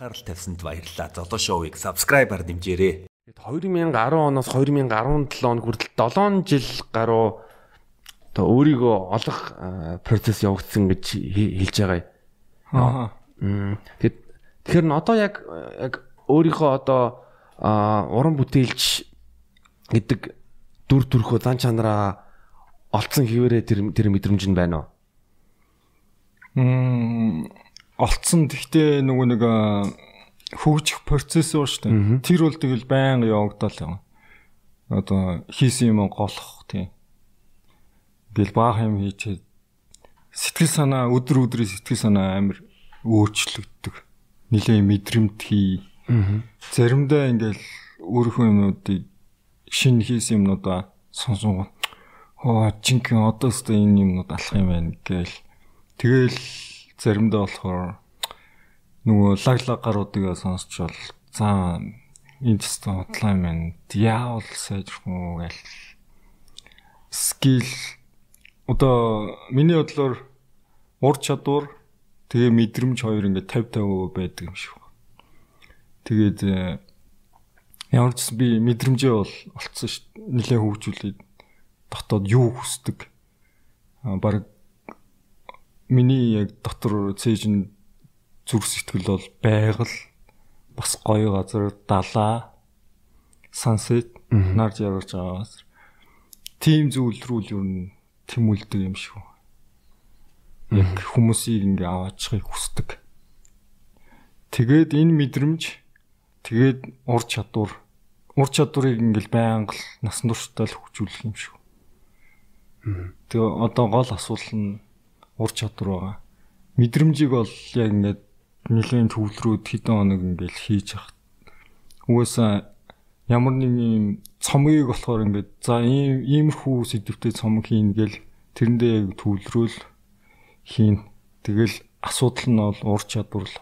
анхаарал тавьсанд баярлалаа. Золоо шоуийг subscribe-аар дэмжээрэй. Тэгээд 2010 оноос 2017 он хүртэл 7 жил гаруй одоо өөрийгөө олох процесс явагдсан гэж хэлж байгаа. Аа. Тэгэд тэгэхээр н одоо яг яг өөрийнхөө одоо уран бүтээлч гэдэг дүр төрхөө зан чанараа олцсон хിവэрэ тэр тэр мэдрэмж нь байна уу? Мм олцсон гэхдээ нөгөө нэг хөгжих процесс уу шүү дээ. Тэр бол тэгэл байнга явагдал юм. Одоо хийсэн юм голох тийм. Гэл баах юм хийчихэд сэтгэл санаа өдөр өдрийн сэтгэл санаа амар өөрчлөгддөг. Нилээ мэдрэмт хий. Заримдаа ингээл өөрийнхөө юмнуудыг шинэ хийсэн юмнуудаа сонсонгоо оо жинхэнэ одоо өстө энэ юмнууд алах юм байна гээл тэгэл заримдаа болохоор нөгөө лаг лаг гаруудыг сонсч бол за энэ тест хотлаа юм байна. Яавал сайжрах гэл скил одоо миний бодлоор ур чадвар тэгээ мэдрэмж хоёр ингээд 50 50% байдаг юм шиг байна. Тэгээд э, ямар ч би мэдрэмжээ бол олцсон шүү. Нилээ хөгжүүлээд дотоод юу хүсдэг. Баг миний яг дотор цээж нь зүрх сэтгэл бол байгаль бас гоё газар далаа sunset нар жаргаж байгаас тим зүйл рүү л юу н тэмүүлдэг юм шүү. Яг хүмүүсийг ингээ аваачихыг хүсдэг. Тэгээд энэ мэдрэмж тэгээд ур чадвар ур чадварыг ингээл байнга насан туршдаа л хөгжүүлэх юм шүү. Тэгээ одоо гол асуудал нь ур чадвар байгаа. Мэдрэмжийг бол яг ингээд нэлийн төвлөрүүд хэдэн хоног ингээд хийж явах. Угаасаа ямар нэг юм цомгийг болохоор ингээд за ийм иймэрхүү сэдвтэй цомог хийн гэл тэрэндээ төвлөрөөл хийн. Тэгэл асуудал нь бол ур чадвар л.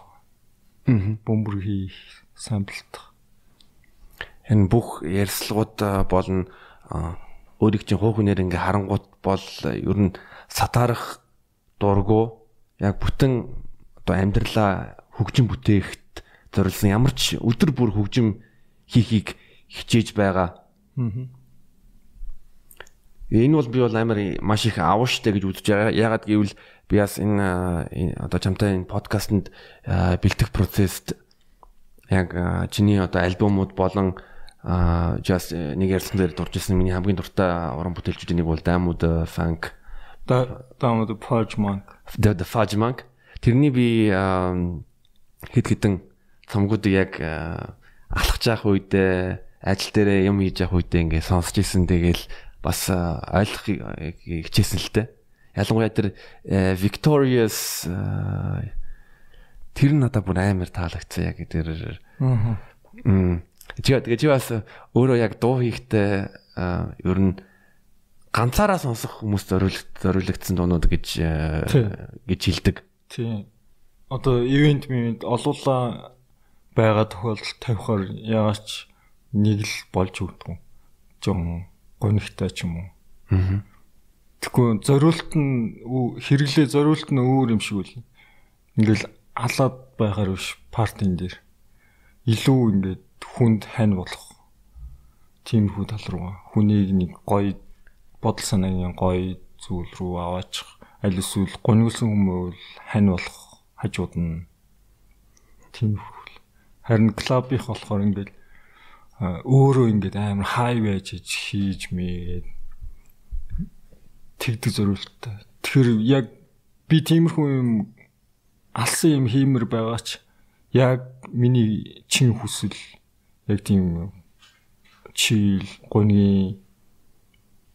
Аа. Бөмбөр хий самплтах. Энэ бүх ярьцлагууд болно өөрийг чинь хуу хүнээр ингээ харангуут бол ер нь сатаарах дургу яг бүтэн одоо амьдралаа хөгжим бүтээхэд зориулсан ямар ч өдөр бүр хөгжим хийхийг хичээж байгаа. Энэ бол би бол амар маш их авууштай гэж үзэж байгаа. Ягаад гэвэл би бас энэ одоо чамтай энэ подкастэнд бэлтгэх процессд яг чиний одоо альбомууд болон just нэг ярилцсан дээр дурж ирсэн миний хамгийн дуртай уран бүтээлчдийн нэг бол Diamond Funk Diamond Fudge Monk The Fudge Monk тэрний би хэд хэдэн цомгуудыг яг алхаж явах үедээ ажил дээрээ юм хийж явах үедээ ингээ сонсч ирсэн тэгэл бас ойлгохыг хичээсэн л дээ. Ялангуяа тэр Victorious тэр нь надад бүр амар таалагдсан яг тэр. Аа. Тэгээ тэгээ чи бас өөрөө яг дуу хийхдээ ер нь ганцаараа сонсох хүмүүст зориулагдсан дуунууд гэж гэж хэлдэг. Тийм. Одоо ивент мивент олуула байгаа тохиолдолд тавихаар яач нэг л болж өгдөг. Жон гонигтай ч юм уу. Аа. Тэгэхгүй зориулт нь хэрэглээ зориулт нь өөр юм шиг үл. Ингээл алаад байхаар биш партийн дээр илүү ингээд хүнд хань болох тиймэрхүү тал руу хүнийг нэг гоё бодол санаагийн гоё зүйл рүү аваачих аль эсвэл гонигсэн хүмүүс хань болох хажууд нь тиймэрхүү харин клубийнх болохоор ингээд өөрөө ингээд амар хай байж хийж мэйгээд тэгдэг зориулттай. Тэгэхээр яг би тиймэрхүү юм алсан юм хиймэр байгаа ч яг миний чин хүсэл яг тийм чийл гоны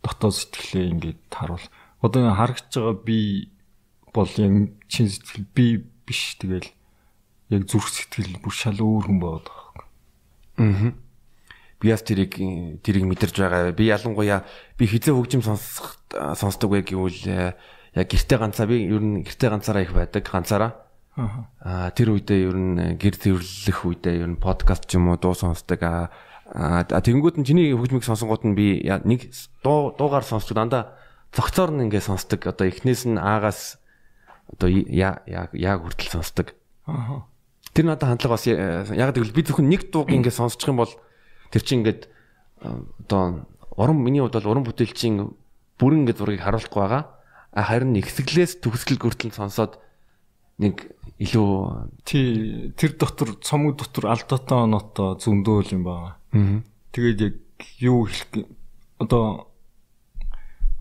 дотоод сэтгэлээ ингээд харуул. Одоо харагч байгаа би бол яг чин сэтгэл би биш тэгэл яг зүрх сэтгэл бүр шал өөр хүн болоод байгаа. Аа. Би бас тэрийг тэрийг мэдэрж байгаа. Би ялангуяа би хизээ хөгжим сонсох сонсдог вэ гэвэл яг гэрте ганцаа би ер нь гэрте ганцаараа их байдаг ганцаараа. Аа тэр үедээ ер нь гэр цэвэрлэх үедээ ер нь подкаст ч юм уу дуу сонсдог. Аа тэгэнгүүт нь чиний хөгжмийг сонсонгууд нь би нэг дуу дуугаар сонсдог дандаа цогцоор нь ингээ сонсдог. Одоо эхнээс нь аагаас одоо яг яг яг хүртэл сонсдог. Аа. Тэр надад хандлага бас яг гэвэл би зөвхөн нэг дууг ингээд сонсчих юм бол тэр чинь ингээд одоо уран миний хувьд бол уран бүтээлчийн бүрэн ингээд зургийг харуулахгүй байгаа. Харин ихсгэлээс төгсгөл хүртэл сонсоод нэг илүү тий тэр дотор цомог дотор алдаатай оноотой зөндөөл юм байна. Тэгээд яг юу хэлэх одоо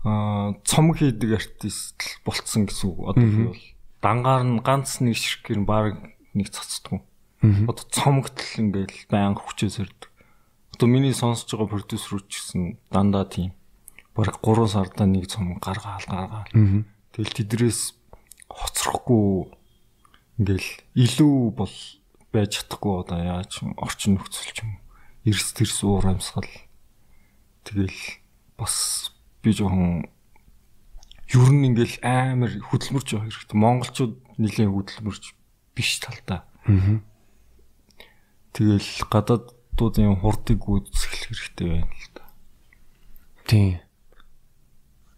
аа цомог хийдэг артист болцсон гэсэн үг. Одоо бол дангаар нь ганц нэг ширхгэр баг нэг цацдгүй. Одоо цомогтл ингээл баян хүчээ сэрдэг. Одоо миний сонсож байгаа продюсерүүд ч гэсэн дандаа тийм баг 3 сардаа нэг цомог гаргаал гаргаал. Тэгэл тэдрээс хоцрохгүй ингээл илүү бол байж чадахгүй одоо яаж орчин нөхцөл ч юм эрс тэрс уур амьсгал тэгэл бас би жоохон ер нь ингээл амар хөдөлмөрч явах хэрэгтэй. Монголчууд нэлийн хөдөлмөрч биш талдаа. Тэгэл гадаад дуудын хурдыг үүсгэх хэрэгтэй байна л да. Тийм.